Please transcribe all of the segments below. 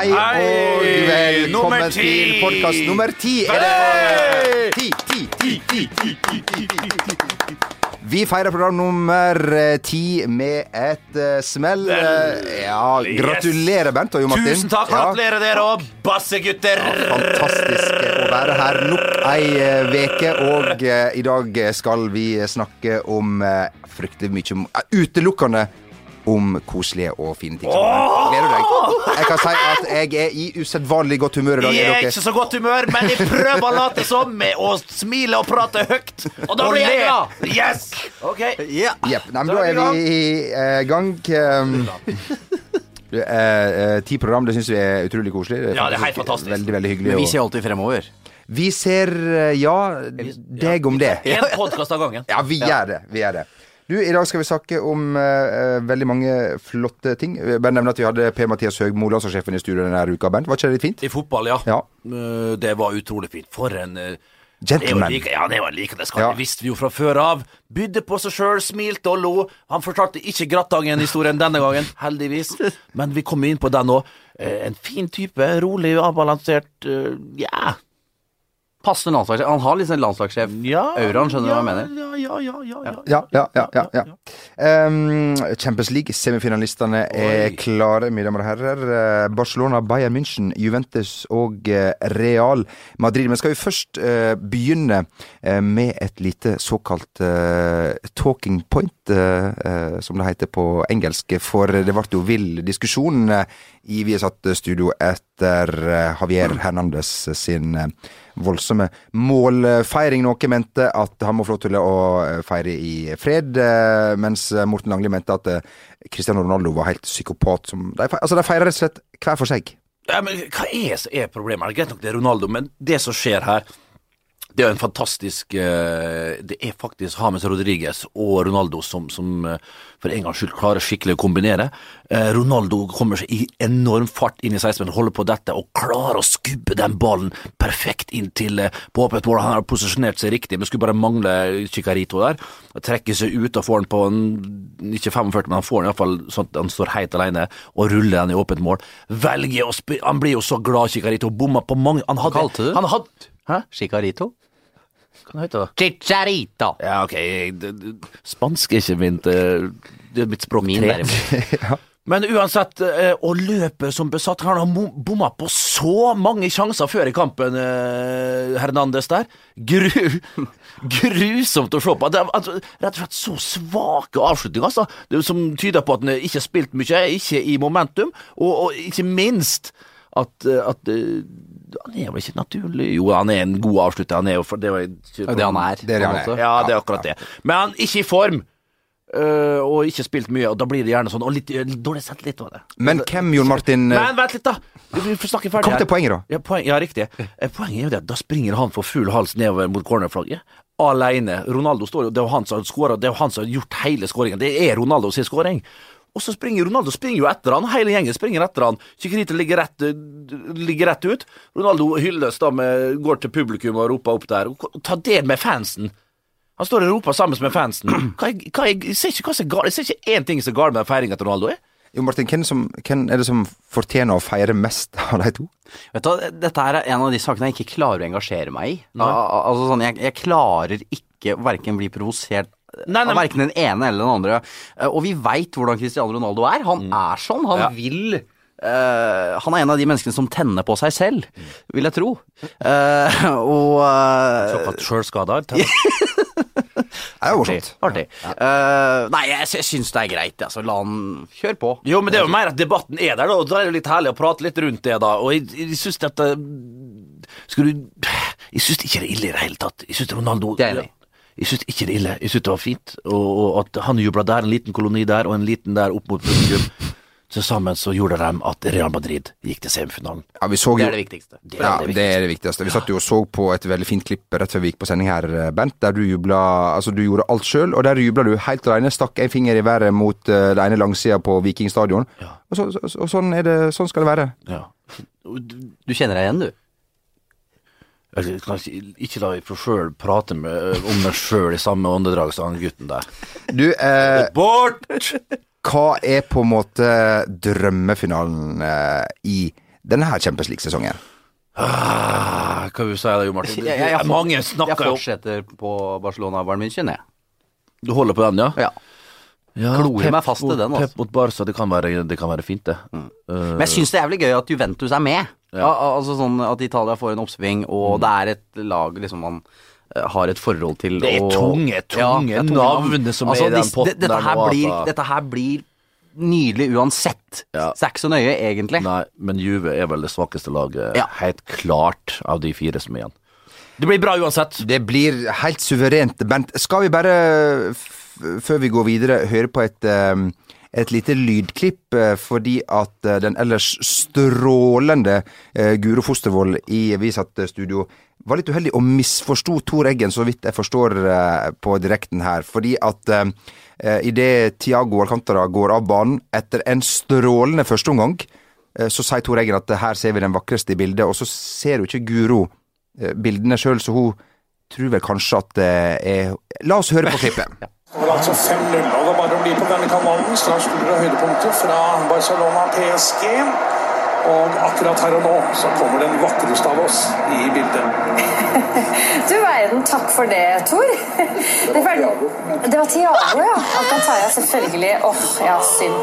Hei, og velkommen til podkast nummer ti. Vi feirer program nummer eh, ti med et eh, smell. Eh, ja, gratulerer, Bent og Jo Martin. Tusen takk. Gratulerer dere òg, bassegutter. fantastisk å være her nok ei uke, og i dag skal vi snakke om fryktelig mye utelukkende om koselige og fine ting. Gleder du deg? Jeg kan si at jeg er i usedvanlig godt humør i dag. Jeg er ikke så godt humør, men jeg prøver å late som med å smile og prate høyt. Og da blir jeg glad. Yes! Ok. Yeah. Yep. Nei, men da er vi i uh, gang. Um, du, eh, eh, ti program, det syns vi er utrolig koselig. Ja, det er helt fantastisk. Veldig, veldig hyggelig. Men vi ser alltid fremover. vi ser Ja, deg om det. En podkast av gangen. Ja, vi gjør det. Vi gjør det. Du, I dag skal vi snakke om uh, veldig mange flotte ting. Bare nevne at vi hadde Per-Mathias Høgmo, landslagssjefen i studio denne uka. Bernt, Var ikke det litt fint? I fotball, ja. Ja. Uh, Det var utrolig fint. For en uh, Gentleman. jo like- Ja, det var like det skal. Ja. Det visste vi jo fra før av. Bydde på seg sjøl, smilte og lo. Han fortalte ikke Grattangen-historien denne gangen, heldigvis. Men vi kommer inn på den òg. En fin type. Rolig, avbalansert. Ja. Passende landslagssjef. Han har liksom sånn landslagssjef ja skjønner du hva jeg mener? Ja, ja, ja. ja, ja, Ja, ja, ja. ja, ja. Um, Champions League-semifinalistene er Oi. klare, mine damer og herrer. Eh, Barcelona, Bayern München, Juventus og eh, Real Madrid. Men skal vi først uh, begynne med et lite såkalt uh, talking point, uh, som det heter på engelsk. For det ble jo vill diskusjon i Viasat studio etter Javier Hernandez sin eh, voldsomme målfeiring. Noen mente at han må få lov til å eh, feire i fred, eh, mens Morten Langli mente at eh, Cristiano Ronaldo var helt psykopat. Som, de, altså, de feirer rett og slett hver for seg. Ja, men hva er, er problemet? Det er Greit nok det er Ronaldo, men det som skjer her det er en fantastisk eh, Det er faktisk James Rodriguez og Ronaldo som, som eh, for en gangs skyld klarer skikkelig å kombinere. Eh, Ronaldo kommer seg i enorm fart inn i 16 holder på dette og klarer å skubbe den ballen perfekt inn til på åpent mål. Han har posisjonert seg riktig, men skulle bare mangle Chicarito der. Trekker seg ut og får den på en, ikke 45, men han får den iallfall sånn at han står helt alene og ruller den i åpent mål. Velger å spille Han blir jo så glad, Chicarito. Bomma på mange Han hadde kalte du? Han hadde Hæ? Chicarito? Hva heter det? Chicharito. Ja, ok, spansk er ikke mitt eh, Det er mitt språk Min derimot. Men uansett, eh, å løpe som besatt Han har bomma på så mange sjanser før i kampen, eh, Hernandez der. Gru, grusomt å se på. Det er, altså, rett og slett så svake avslutninger, altså. Det, som tyder på at han ikke har spilt mye, ikke i momentum, og, og ikke minst at, eh, at eh, Han er vel ikke naturlig Jo, han er en god avslutter. Han er jo for, det, var ikke, Det er det han er. Det er det han er. ja, det er akkurat det. Men han er ikke i form, øh, og ikke spilt mye, og da blir det gjerne sånn, og litt, litt dårlig selvtillit over det. Men hvem, Jon Martin Men vent litt, da! Vi får snakke ferdig Kom til poenget, da. Ja, poen, ja riktig. Poenget er jo det at da springer han for full hals nedover mot cornerflagget. Alene. Ronaldo står jo, det er jo han som har skåra, det er jo han som har gjort hele skåringen. Det er Ronaldo sin skåring. Og så springer Ronaldo springer jo etter han, hele gjengen springer etter han. Chiquinito ligger rett, ligger rett ut. Ronaldo hylles da med, går til publikum og roper opp der. Og Ta del med fansen. Han står og roper sammen med fansen. Hva hva jeg ser ikke hva. Jeg ser ikke én ting som er galt med feiringa til Ronaldo. er. Jo, Martin, hvem, som, hvem er det som fortjener å feire mest av de to? Vet du, Dette er en av de sakene jeg ikke klarer å engasjere meg i. Al al- altså sånn, jeg, jeg klarer ikke verken bli provosert Nei, nei, verken den ene eller den andre. Eh, Og vi veit hvordan Cristiano Ronaldo er. Han er sånn. Han Ja. vil Uh, Han er en av de menneskene som tenner på seg selv, vil jeg tro. Uh, og uh, Såkalt sjølskada. Det er jo morsomt. Artig. Uh, nei, jeg, jeg syns det er greit. Altså, la han kjøre på. Jo, men det er jo mer at debatten er der, da, og da er det litt herlig å prate litt rundt det, da. Og jeg, jeg syns dette Skal du Jeg syns ikke det er ille i det hele tatt. Jeg syns Ronaldo Det er enig. Jeg syns ikke det er ille. Jeg syns det var fint. Og, og at han jubla der, en liten koloni der, og en liten der opp mot publikum. Til sammen så gjorde de at Real Madrid gikk til semifinalen. Ja, vi så Det jo er det viktigste. Det er Ja, det det er det viktigste. Vi satt jo og så på et veldig fint klipp rett før vi gikk på sending her, Bent, der du jubla Altså, du gjorde alt sjøl, og der jubla du helt alene. Stakk en finger i været mot uh, den ene langsida på Viking stadion. Ja. Og, så, så, og sånn, er det, sånn skal det være. Ja. Du kjenner deg igjen, du? Jeg kan ikke, la meg sjøl prate med, om meg sjøl i samme åndedrag som han gutten der. Du, eh, Bort! hva er på en måte drømmefinalen eh, i denne her Champions League-sesongen? Ah, hva vil du si da, Jo Martin? Jeg, jeg, jeg, Mange jeg snakker jo fortsetter på Barcelona og Bayern München, jeg. Du holder på den, ja? Ja. ja Klorer meg fast til den, altså. Pep mot Barca, det kan være, det kan være fint, det. Eh, Men jeg syns det er jævlig gøy at Juventus er med. Ja. al- altså sånn At Italia får en oppsving, og Mm. det er et lag liksom man eh, har et forhold til. Det er og- tunge, tunge ja, navn som er i den potten dette, dette der her nå, blir, altså. Dette her blir nydelig uansett. Ja. Det er ikke så nøye, egentlig. Nei, men Juve er vel det svakeste laget, Ja. helt klart, av de fire som er igjen. Det blir bra uansett. Det blir helt suverent, Bent. Skal vi bare, f før vi går videre, høre på et, eh, et lite lydklipp, eh, fordi at eh, den ellers strålende eh, Guro Fostervoll i Visat-studio var litt uheldig og misforsto Tor Eggen, så vidt jeg forstår eh, på direkten her. Fordi at uh, idet Tiago Alcantara går av banen etter en strålende førsteomgang, uh, så sier Tor Eggen at her ser vi den vakreste i bildet, og så ser jo ikke Guro eh, bildene sjøl, så hun tror vel kanskje at det er La oss høre på klippet. Det var altså 5-0, og det er bare å bli på denne kanalen. Snart spiller det høydepunktet fra Barcelona PSG. Og akkurat her og nå så kommer den vakreste av oss i bildet. Du verden, takk for det, Tor. Det var, det var Tiago, ja. Alcantara, selvfølgelig. Åh, ja, synd.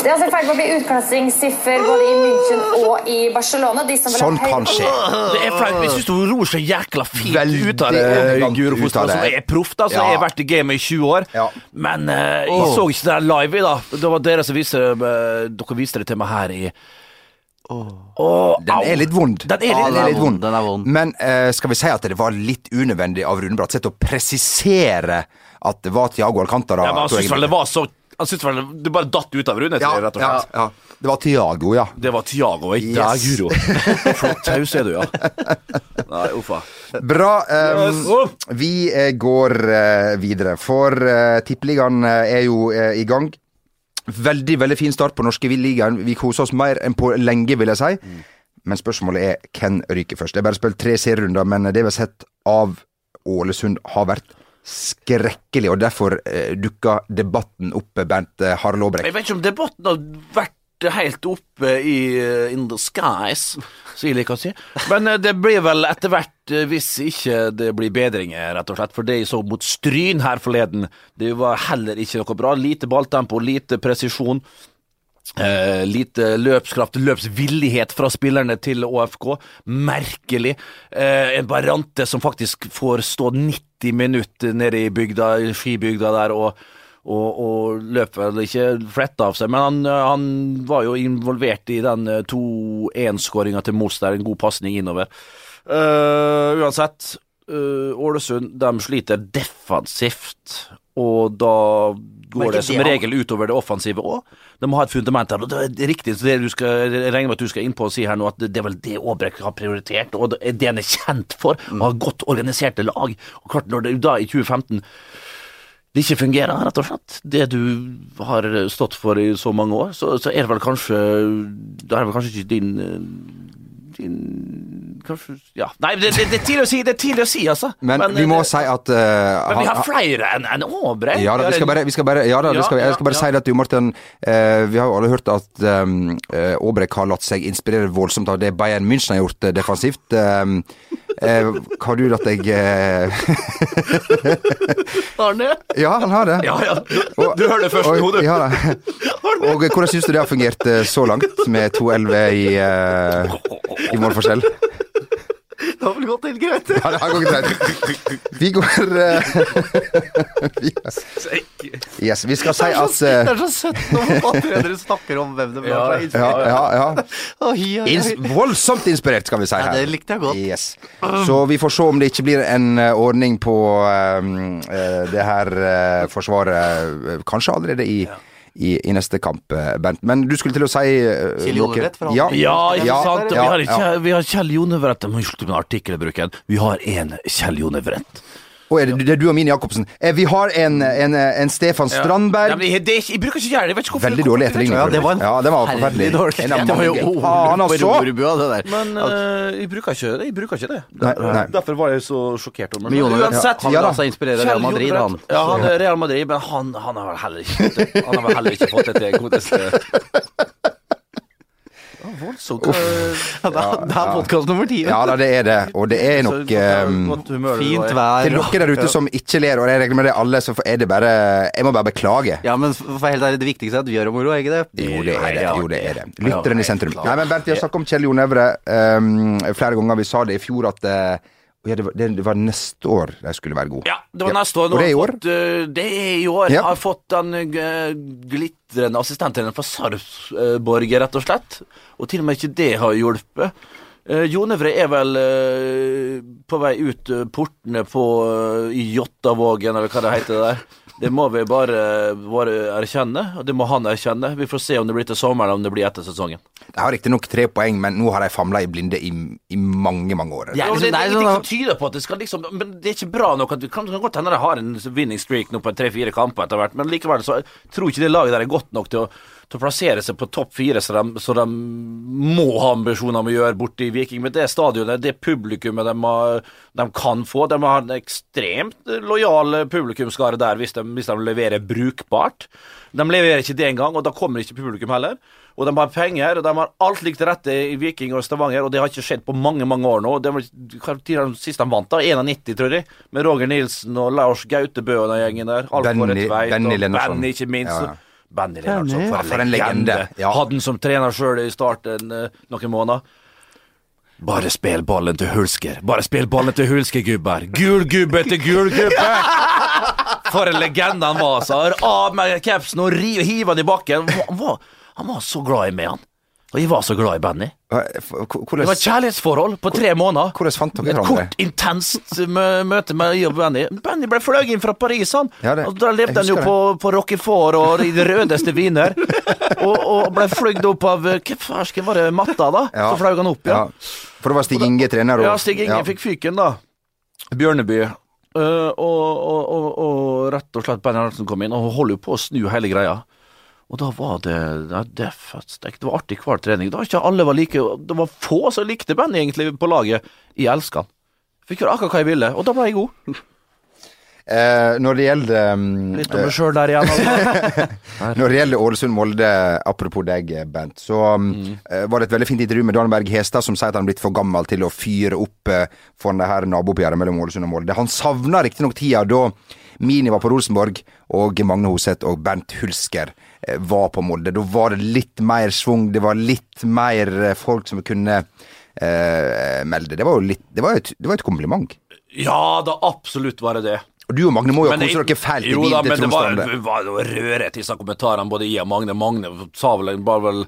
Det er altså i ferd med å bli utklassingssiffer både i München og i Barcelona. De som Sånn kan skje. Det er flaut. Jeg syns hun ror så jækla fint Veldig ut av det, elegant Guro Fostervoll, som er proff, da, som Ja. har vært i gamet i 20 år. Ja. Men uh, jeg så ikke det live, da. Det var dere som viste uh, Dere viste det til meg her i Åh, Den er litt vond. Den er litt, litt, den er litt vond. Den er vond. Men uh, skal vi si at det var litt unødvendig av Rune Bratseth å presisere at det var Tiago Alcantara? ja, men Han syntes vel det var så Han syntes vel det bare datt ut av Rune, ja, rett og slett. ja. Det var Tiago, ja. Det var Tiago, ikke Yes. Guro. Flott taus er du, ja. Nei, uffa. Bra. Um, Yes. vi eh, går uh, videre, for uh, Tippeligaen er jo uh, i gang. Veldig veldig fin start på norske ligaen. Vi koser oss mer enn på lenge, vil jeg si. Men spørsmålet er hvem ryker først. Det er bare spilt tre serierunder, men det vi har sett av Ålesund, har vært skrekkelig. Og derfor eh, dukka debatten opp, Bernt eh, Harald Aabrekk. Jeg vet ikke om debatten har vært helt oppe i uh, in the skies, som jeg liker å si. Men eh, det blir vel etter hvert, eh, hvis ikke det blir bedringer, rett og slett. For det jeg så mot Stryn her forleden, det var heller ikke noe bra. Lite balltempo, lite presisjon. Eh, lite løpskraft, løpsvillighet fra spillerne til ÅFK. Merkelig. Eh, en Barante som faktisk får stå 90 minutter nede i bygda, skibygda der, og, og, og løp vel ikke fletta av seg, men han, han var jo involvert i den eh, 2-1-skåringa til Moss der, en god pasning innover. Uh, uansett, uh, Ålesund de sliter defensivt, og da går det som det regel utover det offensive òg. De må ha et fundament der. og Det er riktig, så det du skal, jeg regner med at du skal inn på og si her nå, at det, det er vel det Aabrek har prioritert, og det det han er kjent for. Å ha godt organiserte lag. Og klart, når det da i 2015 det ikke fungerer, rett og slett, det du har stått for i så mange år, så, så er det vel kanskje Da er det vel kanskje ikke din din Kanskje Ja. Nei, det, det, det er tidlig å si, det er tidlig å si, altså. Men, vi må det- si at uh, men vi har flere enn en Åbre. Ja da, vi skal bare, vi skal bare, ja, da, Ja, skal, jeg skal bare si det at Jo Martin, uh, vi har jo alle hørt at um, eh, har latt seg inspirere voldsomt av det Bayern München har gjort eh, defensivt. Um, eh, har du latt deg eh, Arne? Ja, han har det. Ja, ja. Du, du hører det først og- hodet. Ja. Og hvordan syns du det har fungert eh, så langt, med 2-11 i, eh, i målforskjell? Det har vel gått helt greit. Ja, det har gått greit. Vi går uh, vi, Yes, vi skal si at eh, det er så søtt når dere snakker om hvem det var Ja, ja, ja. Ins voldsomt inspirert, skal vi si her. Ja, det likte jeg godt. Yes. Så vi får se om det ikke blir en eh, ordning på uh, eh, det her uh, forsvaret eh, kanskje allerede i, i, i neste kamp, eh, Bent. Men du skulle til å si uh, Kjell Jonevrett? Ja. Ja, ikke Ja, sant? ja, vi, har ikke, ja. vi har Kjell Jonevret. Jeg må artikkelbruken. Vi har én Kjell Jonevret. Og er det, det er du og Mini Jacobsen. Eh, vi har en, en, en Stefan Strandberg. Ja, men det, er ikke- jeg bruker ikke gjerne. Jeg vet ikke hvorfor. Veldig dårlig etterligning. Ja, det var en ja, det var forferdelig dårlig. En av Det var jo mange- ord Faen, altså! rorbua, det der. Men eh, jeg bruker ikke det. Jeg bruker ikke det. Nei, nei. Derfor var jeg så sjokkert over Men Jonevret, Uansett, han Ja da. lar seg inspirere av Real Madrid, han. Ja, han er Real Madrid, men han, han har vel heller ikke fått det. Han har vel heller ikke fått det til godeste voldsomt. Ja, det er- er podkast nummer ti. Ja da, det er det. Og det er nok godt- ehm, humør Fint vær. Til dere der ute som ikke ler, og jeg regner med det alle, så er det bare Jeg må bare beklage. Ja, men for helt ærlig, det viktigste er at vi gjør det moro, er ikke det? Jo, det er det. Jo, det er det. Lytteren i sentrum. Nei, men Bernt, vi har snakket om Kjell Jon Evre um, flere ganger. Vi sa det i fjor at eh, ja, det, var, det, det var neste år de skulle være gode. Ja, det var neste år. Ja. Og det er i år? Fått, eh, det er i år. Ja. Har fått den eh, glitrende assistenttreneren fra Sarpsborg, rett og slett. Og til og med ikke det har hjulpet. Uh, Jonevre er vel uh, på vei ut uh, portene på uh, i Jottavågen, eller hva det heter der. Det må vi bare, bare erkjenne, og det må han erkjenne. Vi får se om det blir til sommeren, eller om det blir etter sesongen. De har riktignok tre poeng, men nå har de famla i blinde i, i mange, mange år. Ja, liksom, det er det er ingenting som tyder på at det skal liksom Men det er ikke bra nok at vi kan, kan godt hende de har en winning streak nå på tre-fire kamper etter hvert, men likevel så tror ikke det laget der er godt nok til å, til å plassere seg på topp fire, så de, så de må ha ambisjoner om å gjøre borte i Viking. Men det stadionet, det publikummet de, har, de kan få De har en ekstremt lojal publikumsskare der hvis de, hvis de leverer brukbart. De leverer ikke det engang, og da kommer ikke publikum heller. Og de har penger, og de har alt likt til rette i Viking og Stavanger, og det har ikke skjedd på mange, mange år nå. Det var de sist de vant, da? 91, tror jeg. Med Roger Nilsen og Lars Gautebø og den gjengen der. Alfred Benny- Benny Benny, ikke minst. Ja, ja. Benny Lennartson, for, Ja, for en legende. Ja. Hadde han som trener sjøl i starten eh, noen måneder. Bare spill ballen til Hulsker. Bare spill ballen til Hulsker, gubber. Gul gubbe til gul gubbe! For en legende han var, sa. Av med capsen og hiv han i bakken. Han var, han var så glad i meg, han. Og jeg var så glad i Benny. Det var et kjærlighetsforhold på tre måneder. hvordan fant dere Et kort, intenst møte med jeg og Benny. Benny ble fløyet inn fra Paris, han. Ja, det- og da levde han jo det. på, på Roquefort og i de rødeste viner. og, og ble fløyet opp av eh, Hva farsken var det, Matta, da? Ja. Så fløy han opp, ja. For det var Stig Inge trener, og Ja, Stig Inge ja. fikk fyken, da. Bjørneby. Uh, og, og, og, og rett og slett Benny Arntzen kom inn, og holder jo på å snu hele greia. Og da var det det, det var artig hver trening. Da var ikke alle var like Det var få som likte bandet egentlig på laget. Jeg elska han. Fikk gjøre akkurat hva jeg ville, og da ble jeg god. Eh, når det gjelder um, Litt om meg sjøl der igjen. Altså. Når det gjelder Ålesund-Molde, apropos deg, Bent, så um, eh, var det et veldig fint intervju med Dan Berg Hestad, som sier at han er blitt for gammel til å fyre opp uh, for det her nabooppgjøret mellom Ålesund og Molde. Han savna riktignok tida da Mini var på Rosenborg, og Magne Hoseth og Bernt Hulsker eh, var på Molde. Da var det litt mer svung, det var litt mer eh, folk som kunne eh, melde. Det var jo litt Det var et, det var et kompliment. Ja da, absolutt var det det. Og du og Magne må jo Men kost det- dere fælt i da, til men det var, det var jo rørete i disse kommentarene, både jeg og Magne. Magne sa vel bare vel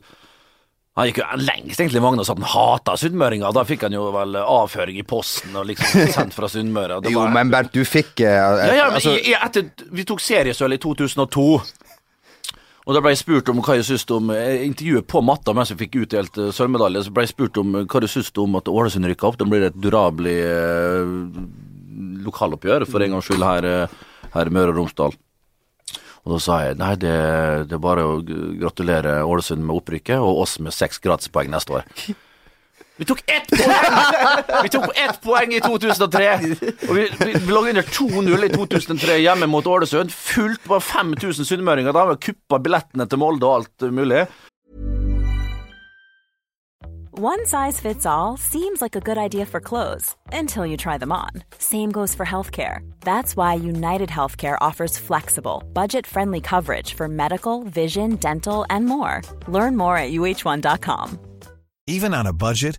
Han gikk jo lengst egentlig sa at han hata sunnmøringer. Da fikk han jo vel avføring i posten og liksom sendt fra Sunnmøre. Jo, var- men Bernt, du fikk eh, ja, ja, men altså, i, i, etter, Vi tok seriesølv i 2002. Og da ble jeg spurt om hva jeg syntes om intervjuet på matta mens vi fikk utdelt eh, sølvmedalje. Så ble jeg spurt om eh, hva du syntes om at Ålesund rykka opp. Da blir det et durabelig eh, lokaloppgjør for en gangs skyld her, eh, her i Møre og Romsdal. Og da sa jeg nei, det, det er bare å gratulere Ålesund med opprykket, og oss med seks gratispoeng neste år. Vi tok ett poeng! Vi tok ett poeng i 2003! Og vi, vi, vi lå under 2-0 i 2003 hjemme mot Ålesund. Fullt på 5000 sunnmøringer. Da har vi kuppa billettene til Molde og alt mulig. One size fits all seems like a good idea for clothes until you try them on. Same goes for healthcare. That's why United Healthcare offers flexible, budget friendly coverage for medical, vision, dental, and more. Learn more at uh1.com. Even on a budget,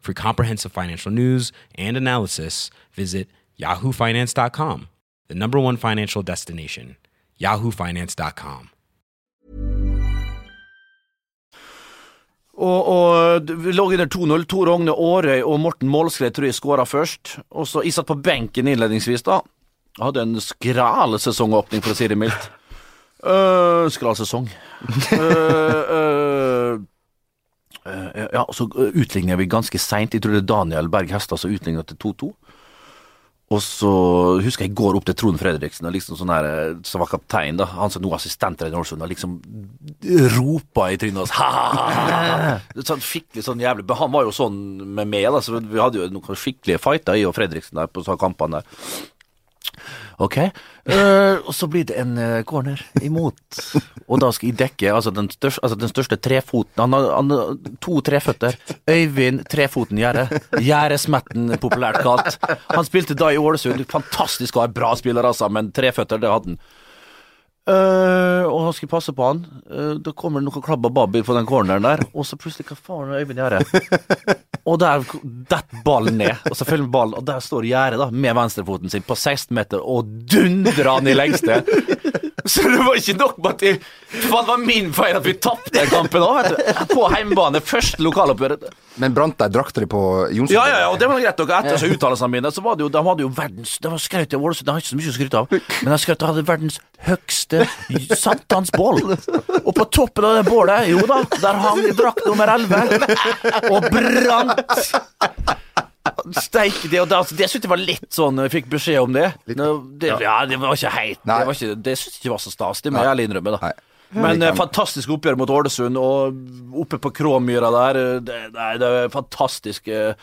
For comprehensive financial news and analysis, visit yahoofinance.com, the number one financial destination, yahoofinance.com. Og, og vi lå under 2-0. Tor Rogne Aarøy og Morten Målskred tror jeg skåra først. Og så Jeg satt på benken innledningsvis, da. Hadde en skral sesongåpning, for å si det mildt. Uh, skral sesong. Uh, uh, uh, ja, så utligner vi ganske seint. Jeg tror det er Daniel Berg Hestad som utligner til 2-2. Og så husker jeg går opp til Trond Fredriksen, og liksom sånn her, som var kaptein, da, han som nå er assistenttrener i Ålesund, og liksom ropa i trynet hans sånn skikkelig sånn jævlig Han var jo sånn med meg, da, så vi hadde jo noen skikkelige fighter, jeg og Fredriksen, der på kampene der. Ok, uh, og så blir det en uh, corner imot, og da skal jeg dekke altså den, største, altså den største trefoten Han har, to treføtter. Øyvind Trefoten Gjerde. Gjerdesmetten, populært kalt. Han spilte da i Ålesund. Fantastisk og bra spiller, altså, men treføtter, det hadde han. Uh, og han skulle passe på han. Uh, da kommer det noe klabb og babb på den corneren der, og så plutselig Hva faen er Øyvind Gjerde? og der detter ballen ned, og så følger ballen, og der står Gjerde da, med venstrefoten sin på 16 meter og dundrer han i lengste. Så det var ikke nok med at jeg, for det var min feil at vi tapte kampen òg. På hjemmebane. Første lokaloppgjøret. Men brant de drakta di på Jonsson? Ja, ja, ja, og det var greit nok. Etter så uttalelsene mine, så var det jo, de hadde jo verdens Det var skrøt av Ålesund, de har ikke så mye å skryte av, men de skrøt av verdens høgste sankthansbål. Og på toppen av det bålet, jo da, der hang drakt nummer 11 og brant. Steike, det, og da, altså, det syntes jeg var litt sånn Jeg fikk beskjed om det. Nå, det ja. det var ikke heit. Nei. Det, var ikke, det syntes jeg ikke var så stas. Det må jeg ærlig innrømme. da Nei. Men eh, fantastisk oppgjør mot Ålesund, og oppe på Kråmyra der Det, det, det er fantastisk. eh.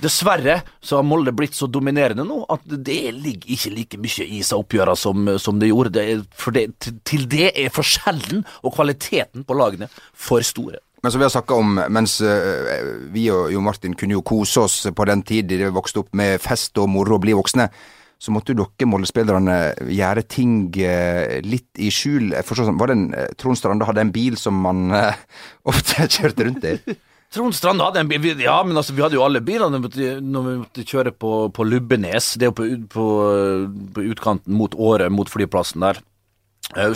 Dessverre så har Molde blitt så dominerende nå at det ligger ikke like mye i seg oppgjørene som, som det gjorde. Det for det, til det er forskjellen og kvaliteten på lagene for store. Men som vi har snakka om, mens eh, vi og Jo Martin kunne jo kose oss på den tid de vokste opp med fest og moro og bli voksne, så måtte jo dere Molde-spillerne gjøre ting eh, litt i skjul. Sånn, Var det en eh, Trond Strande hadde en bil som man ofte kjørte rundt i? Trond Strand hadde en bil, ja, men altså, vi hadde jo alle bilene når vi måtte, kjøre på, på Lubbenes. Det er jo på, på, på utkanten mot Åre, mot flyplassen der.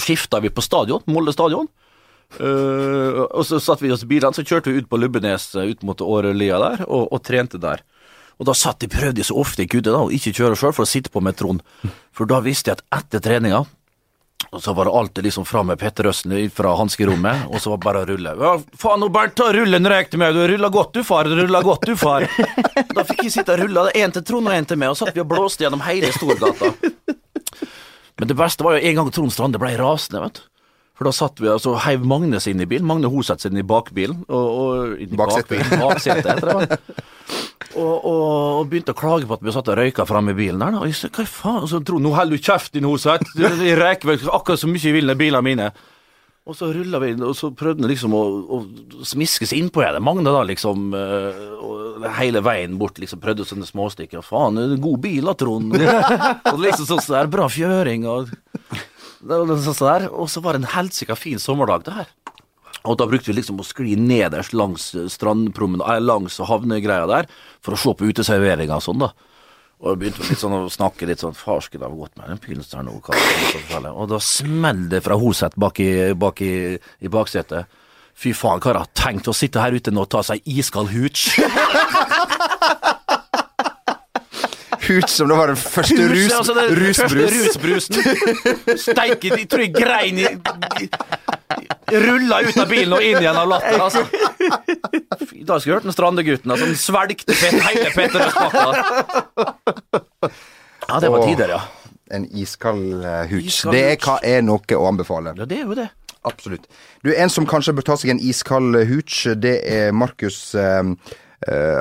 Skifta vi på stadion, Molde stadion. Eh, og så satte vi oss i bilene, så kjørte vi ut på Lubbenes, eh, ut mot Årelia der, og, og trente der. Og da satt de, prøvde de så ofte jeg kunne da, å ikke kjøre sjøl, for å sitte på med Trond. For da visste jeg at etter treninga og så var det alltid liksom fram med Petter Østen fra hanskerommet, og så var det bare å rulle. Ja, faen, Bernt, ta rullen røyk meg, du ruller godt du, far, du ruller godt du, far. Da fikk jeg sitte og rulle, én til Trond og én til meg, og satt vi og blåste gjennom hele Storgata. Men det beste var jo en gang Trond Strande ble rasende, vet du. For da satt vi altså heiv Magne seg inn i bilen, Magne Hoseth inn i bakbilen, og, og inn i Baksetet. baksetet, heter det. Og, og, og begynte å klage på at vi satt og røyka framme i bilen der. Da. Og jeg sa, hva faen? Og så tro, nå holder du kjeft din Hoseth. Du røyker vel akkurat så mye jeg vil med bilene mine. Og så rulla vi inn, og så prøvde han liksom å, å smiske seg innpå det. Magne da liksom eh, hele veien bort liksom prøvde sånne småstykker. Faen, god bil da, Trond. og liksom sånn så der, bra fjøring og det var sånn så der. Og så var det en helsika fin sommerdag, det her. Og da brukte vi liksom å skli nederst langs strandpromenaden, langs havnegreia der, for å se på uteserveringa og sånn, da. Og begynte litt sånn å snakke litt sånn Farsken, det ha gått med den pilsen nå? Og da smeller det fra Hoseth bak, i, bak i, i baksetet. Fy faen, hva har jeg Tenk å sitte her ute nå og ta seg iskald hooch. Hooch, som da var den første rus, Altså, det er rusbrus. Rusbrusen. Steike, jeg tror jeg grein i Rulla ut av bilen og inn igjen av latter, altså. Fy, Da skulle jeg hørt den Strandegutten. Altså, han svelgte pet, hele Petter. Ja, det var Åh. tider, ja. En iskald uh. Iskald Det er, hva er noe å anbefale. Ja, det er jo det. Absolutt. Du, En som kanskje bør ta seg en iskald hooch, det er Markus eh,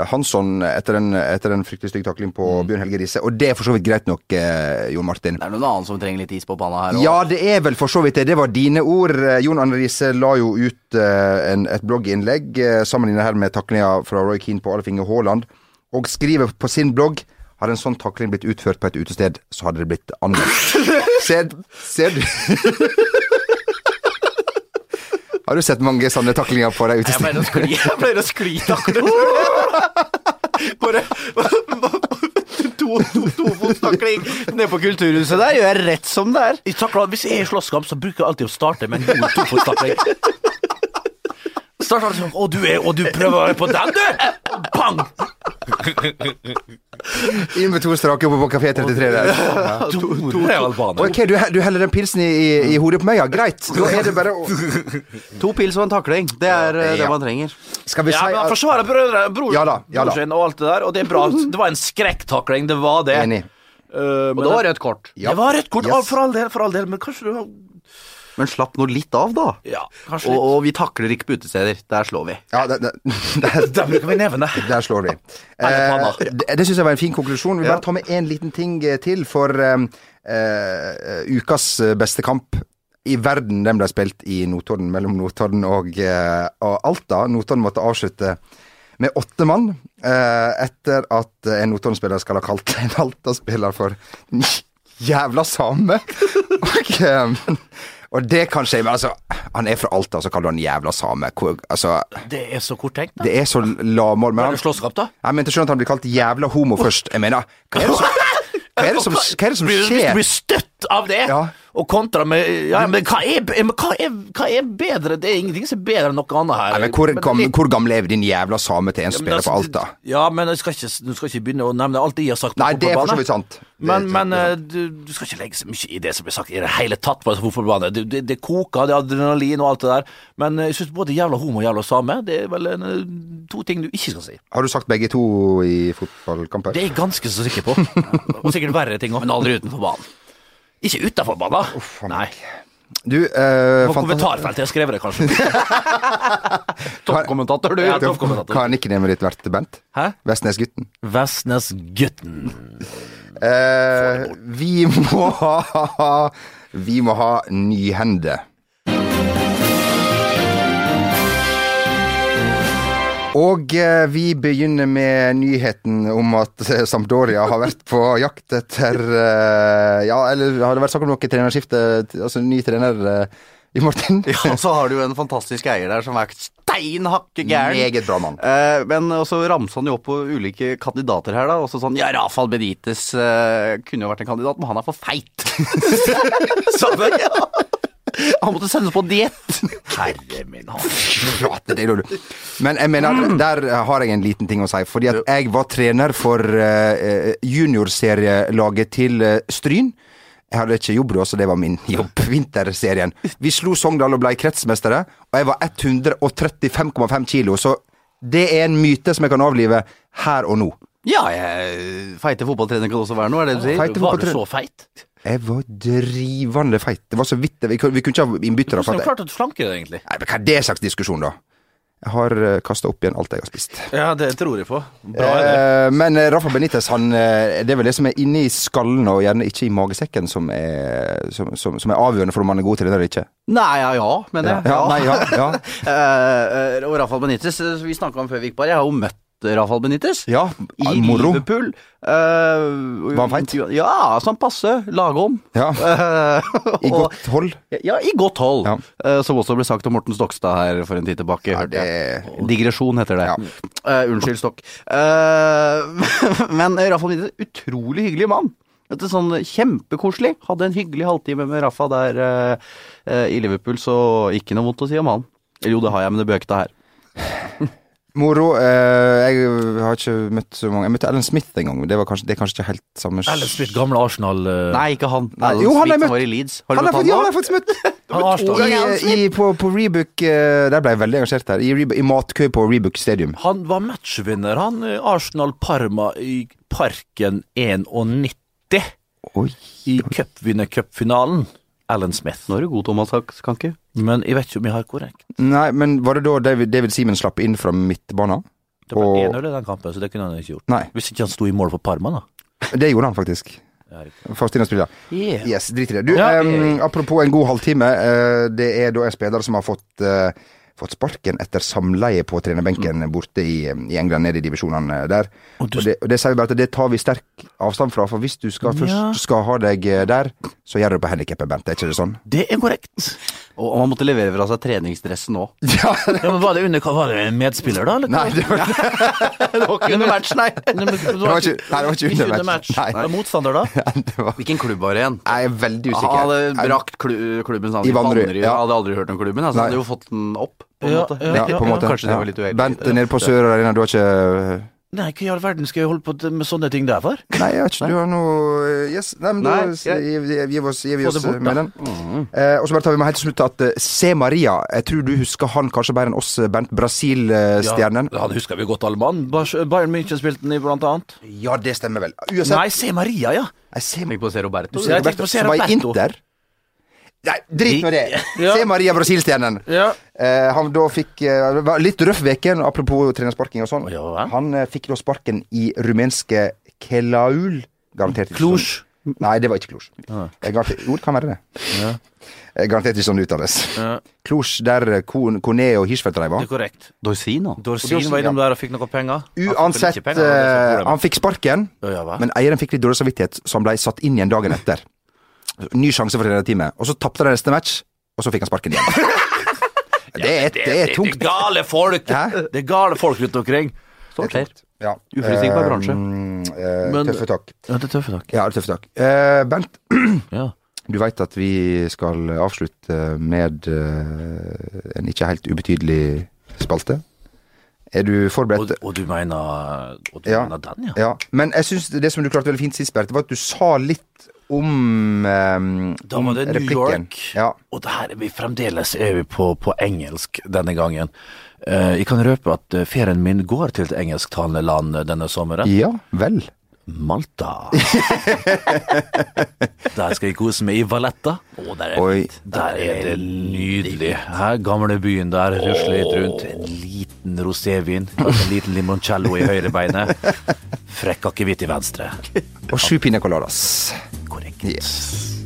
Hansson etter en, etter en fryktelig stygg takling på Mm. Bjørn Helge Riise. Og det er for så vidt greit nok, eh, Jon Martin. Det er noen annen som trenger litt is på panna her. også. Ja, det er vel for så vidt det. Det var dine ord. Eh, Jon Anne Riise la jo ut eh, en, et blogginnlegg eh, sammenlignet her med taklinga fra Roy Keane på Alf Inge Haaland, og skriver på sin blogg hadde en sånn takling blitt utført på et utested, så hadde det blitt anmeldt. ser, ser du Har du sett mange sånne taklinger på deg ute i stedet? jeg pleier å skli. Bare to, to, tofotstakling nede på Kulturhuset der gjør jeg rett som det er. Hvis jeg er i slåsskamp, så bruker jeg alltid å starte med en god tofotstakling. Starter sånn Å, du er Og du prøver på den, du! Pang! Inn med to strake oppe på Kafé 33 der. Ja. To. Ok, du, du heller den pilsen i, i, i hodet på meg, ja. Greit. Da er det bare å To pils og en takling. Det er ja. det man trenger. Skal vi Ja, si men han forsvarer brødre, bror, Ja da, ja da. og alt det der, og det er bra. Det var en skrekktakling, det var det. Enig. Uh, Og det var rødt kort. Ja. Det var rødt kort, Yes. for all del, for all del, men kanskje du har Men slapp nå litt av, da. Ja, kanskje litt. og vi takler ikke på utesteder. Der slår vi. Ja, det, det, der, Der bruker vi nevene. der slår vi. Eh, det det syns jeg var en fin konklusjon. Vi Ja. bare tar med én liten ting eh, til for eh, eh, ukas eh, beste kamp i verden. Den ble spilt i Notodden, mellom Notodden og, og Alta. Notodden måtte avslutte med åtte mann etter at en Notodden-spiller skal ha kalt en Alta-spiller for jævla same. og, og det kan skje, men altså Han er fra Alta, så kaller du han jævla same. Hvor, altså Det er så kort tenkt, da. det er så lavmål. Men han, slåsskamp, da? jeg mente skjønner at han blir kalt jævla homo først. Jeg mener, hva er det som, hva er det som, hva er det som skjer? blir støtt av det, Ja. Og kontra med Ja, men hva er, men hva er, hva er bedre? Det er ingenting som er bedre enn noe annet her. Nei, men hvor, Men det- hvor gammel er din jævla same til en spiller Ja, spiller på altså, Alta? Ja, men jeg skal ikke, du skal ikke begynne å nevne alt jeg har sagt. på Nei, det er for så vidt sant. Men, sant, men eh, du, du skal ikke legge så mye i det som blir sagt i det hele tatt på fotballbane. Det, det, det koker, det er adrenalin og alt det der. Men eh, jeg syns både jævla homo og jævla same, det er vel en, eh, to ting du ikke skal si. Har du sagt begge to i fotballkamper? Det er jeg ganske så sikker på. Og sikkert verre ting òg. Men aldri utenfor banen. Ikke utafor banen. Nei. Du, eh, På kommentarfeltet jeg skrev det, kanskje. Toppkommentator, du. Ja, toppkommentator. Hva har nicknamet ditt vært, Bent? Hæ? Vestnesgutten. Vestnesgutten. Eh, vi må ha Vi må ha Nyhende. Og eh, vi begynner med nyheten om at eh, Sampdoria har vært på jakt etter eh, Ja, eller har det vært snakk om noe trenerskifte? Altså ny trener? I Martin? Ja, så har du jo en fantastisk eier der som er stein hakke gæren. Meget bra mann. Eh, men også ramsa han jo opp på ulike kandidater her, da. Også sånn Ja, Rafael Benitez eh, kunne jo vært en kandidat, men han er for feit. så, ja. Han måtte sendes på diett. Herre min hatt. Men jeg mener, der har jeg en liten ting å si. Fordi at jeg var trener for uh, juniorserielaget til eh, Stryn. Jeg hadde ikke jobb da, så det var min jobb. Vinterserien. Vi slo Sogndal og ble kretsmestere, og jeg var 135,5 kilo. Så det er en myte som jeg kan avlive her og nå. Ja, jeg, feite fotballtrener kan også være noe, er det du sier? Var du så feit? Jeg var drivende feit. Det var så vidt. Vi, kunne- vi kunne ikke ha innbyttere. Hvordan at du klart å slanke deg, egentlig? Nei, men Hva er det slags diskusjon, da? Jeg har uh, kasta opp igjen alt jeg har spist. Ja, det tror jeg på. Bra er det. Eh, men eh, Rafa Benitez, han, eh, det er vel det som er inni skallen og gjerne ikke i magesekken som er, som, som, som er avgjørende for om man er god trener eller ikke. Nei, ja, ja, mener jeg. Ja, nei, ja, ja. Eh, eh, og Rafael Benitez, eh, vi snakka om før vi gikk på her, jeg har jo møtt Rafael Benitez. Ja, I moro. Liverpool. Uh, Var han feit? Ja, sånn passe. Lagom. Ja, Eh, I godt hold. Ja, i godt hold. Ja. Uh, som også ble sagt om Morten Stokstad her for en tid tilbake. Ja, det- Digresjon heter det. Ja. Uh, unnskyld, Stokk. Eh, men Rafa Benitez, utrolig hyggelig mann. Dette sånn Kjempekoselig. Hadde en hyggelig halvtime med Rafa der eh, eh, i Liverpool, så ikke noe vondt å si om han. Jo, det har jeg, men det ta her. Moro. Eh, jeg har ikke møtt så mange. Jeg møtte Ellen Smith en gang, det, var kanskje, det er kanskje ikke helt samme Ellen Smith, gamle Arsenal eh, Nei, ikke han. Nei, jo, han har Smith jeg møtt. var i Leeds. Har du har, møtt ja, han han har faktisk møtt han. I, i, på, på Rebook eh, Der ble jeg veldig engasjert her. I, Rebook- i matkø på Rebook Stadium. Han var matchvinner, han. eh, Arsenal-Parma i Parken 91 Oi. i cupvinnercupfinalen. Alan Smith. Nå er du god, Thomas Kanke. Men jeg vet ikke om jeg har korrekt. Nei, men var det da David, David Simen slapp inn fra midtbanen? Det Og- 1-0 i den kampen, så det kunne han ikke gjort. Nei. Hvis ikke han sto i mål for Parma, da. Det gjorde han faktisk. Ja. Faustina spiller. Yeah. Yes, drit i det. Du, Ja, um, apropos en god halvtime. Uh, det er da en spiller som har fått, eh, fått sparken etter samleie på trenerbenken borte i, i England, nede i divisjonene der. Og, du- det, og det sier vi bare at det tar vi sterk avstand fra, for hvis du skal først Ja. skal ha deg eh, der, så gjør du det på handikappet, Bent. Er ikke det sånn? Det er korrekt. Og og han måtte levere fra seg treningsdressen òg. Ja, Ja, Var det under Var det en medspiller, da? Eller? Nei, det var, Det var ikke under match, nei. Det var ikke- nei, det var ikke under match. Nei. Var motstander, da? det var Hvilken klubb var det igjen? Jeg er veldig Han usikker. hadde Jeg- brakt klubben klubbens I Vannerøy. ja. Hadde aldri hørt om klubben. Altså, Nei. hadde jo fått den opp, på en Ja, måte. ja, Ja, på en måte. Kanskje det Ja. var litt uheldig. Bent nede på Sør Arena, du har ikke Nei, hva i all verden skal jeg holde på med sånne ting der for? Nei, jeg har ikke du har noe Yes. Nei, men da Nei, vi gi gi- gi oss, gi vi oss bort, med da. den. Eh, og så bare tar vi med helt til slutt at Se Maria Jeg tror du husker han kanskje bedre enn oss, Bernt. Bent. Brasil-stjernen. Ja, han husker vi godt, alle mann. Bayern München spilte den i, blant annet. Ja. det stemmer vel. Uansett Nei, se Maria, ja. Jeg C. Tenk på se Roberto. Du ser Roberto, som var i Inter. Nei, drit nå det! Ja. Se Maria, Brasil-stjernen. Ja. Eh, han da fikk eh, var Litt røff veke, apropos trenersparking og sånn. Ja, han eh, fikk da sparken i rumenske Kelaul. Garantert ikke Cluj. sånn. Nei, det var ikke Cluj. Eh, garantert- Jo, det kan være det. Eh, Garantert ikke sånn det uttales. Ja. Cluj, der eh, Kone og Hirschfeldt drev. Det er korrekt. Dorsino. Dorsin var innom der og fikk noe penger. Han fikk Uansett, ikke penger, det er så eh, problemet. han fikk sparken, Ja, ja, hva? men eieren fikk litt dårlig samvittighet, så han ble satt inn igjen dagen etter. Ny sjanse for trenerteamet. Og så tapte de neste match, og så fikk han sparken igjen. Det er, det er tungt. Det er gale folk! Hæ? Det er gale folk rundt omkring. Sånt skjer. Ja. Uforutsigbar bransje. Uh, Men- tøffe tak. Ja, det er tøffe tak. Ja, tøffe tak. Uh, Bent, Ja. du veit at vi skal avslutte med eh, en ikke helt ubetydelig spalte. Er du forberedt? Og, og du mener Og du Ja. mener den, ja? Ja. Men jeg syns det som du klarte veldig fint sist, Bert, det var at du sa litt om um, Da var det New replikken. York. Ja. Og det her er vi fremdeles er vi på, på engelsk denne gangen. Uh, jeg kan røpe at eh, ferien min går til et engelsktalende land denne sommeren. ja vel. Malta. der skal jeg kose meg i Valletta. Å, der, er, Oi. der er det nydelig. Her, gamle byen der, rusler litt rundt. En liten rosévin, en liten limoncello i høyrebeinet. Frekk akevitt i venstre. Og sju piña coladas. Yes.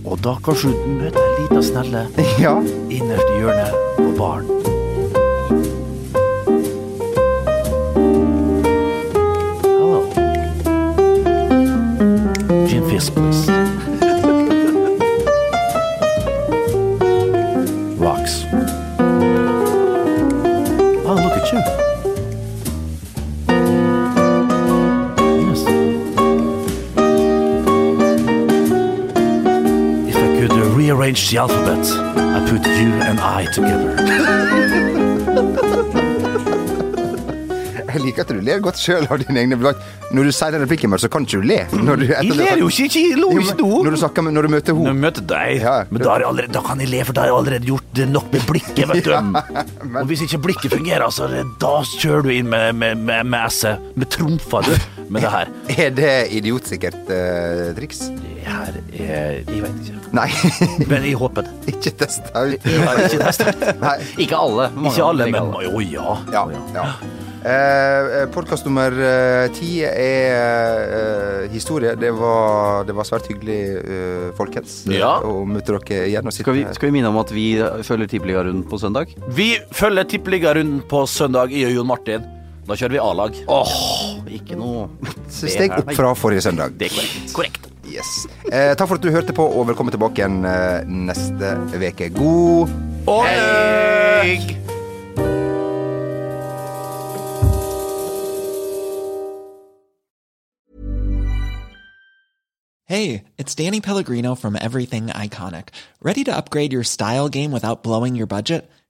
Og da kanskje du møter en liten snelle Ja. innerst i hjørnet på baren. The alphabet, I put you and I together. Jeg liker at du ler godt sjøl av dine egne blad. Når du sier den replikken, så kan ikke du le. Når du, Jeg ler jo ikke, jeg lo ikke nå. Når du snakker med, når du møter Når jeg møter deg, Ja, men da, allerede, da kan jeg le, for da har jeg allerede gjort det nok med blikket, vet du. Og hvis ikke blikket fungerer, så da kjører du inn med, med, med, med S-et. Med trumfa, du, med det her. Er det idiotsikkert uh, triks? Her er Jeg veit ikke. Nei, Men jeg håper det. ikke testa ut. Jeg har ikke testet. Nei. Ikke alle. Mange Ikke alle, men å ja. Ja. Ja. Eh, Podkast nummer eh, ti er eh, historie. Det var, det var svært hyggelig, eh, folkens, Ja. å møte dere igjen. Og sitte Skal vi, skal vi minne om at vi følger Tippeligarunden på søndag? Vi følger tippeligarunden på søndag, jeg og Jon Martin. Da kjører vi A-lag. Åh, ikke noe Steg opp fra forrige søndag. Det er korrekt. korrekt. Yes. Eh, takk for at du hørte på, og velkommen tilbake igjen eh, neste uke. God Helg! Hey, it's Danny Pellegrino from Everything Iconic. Ready to upgrade your style game without blowing your budget?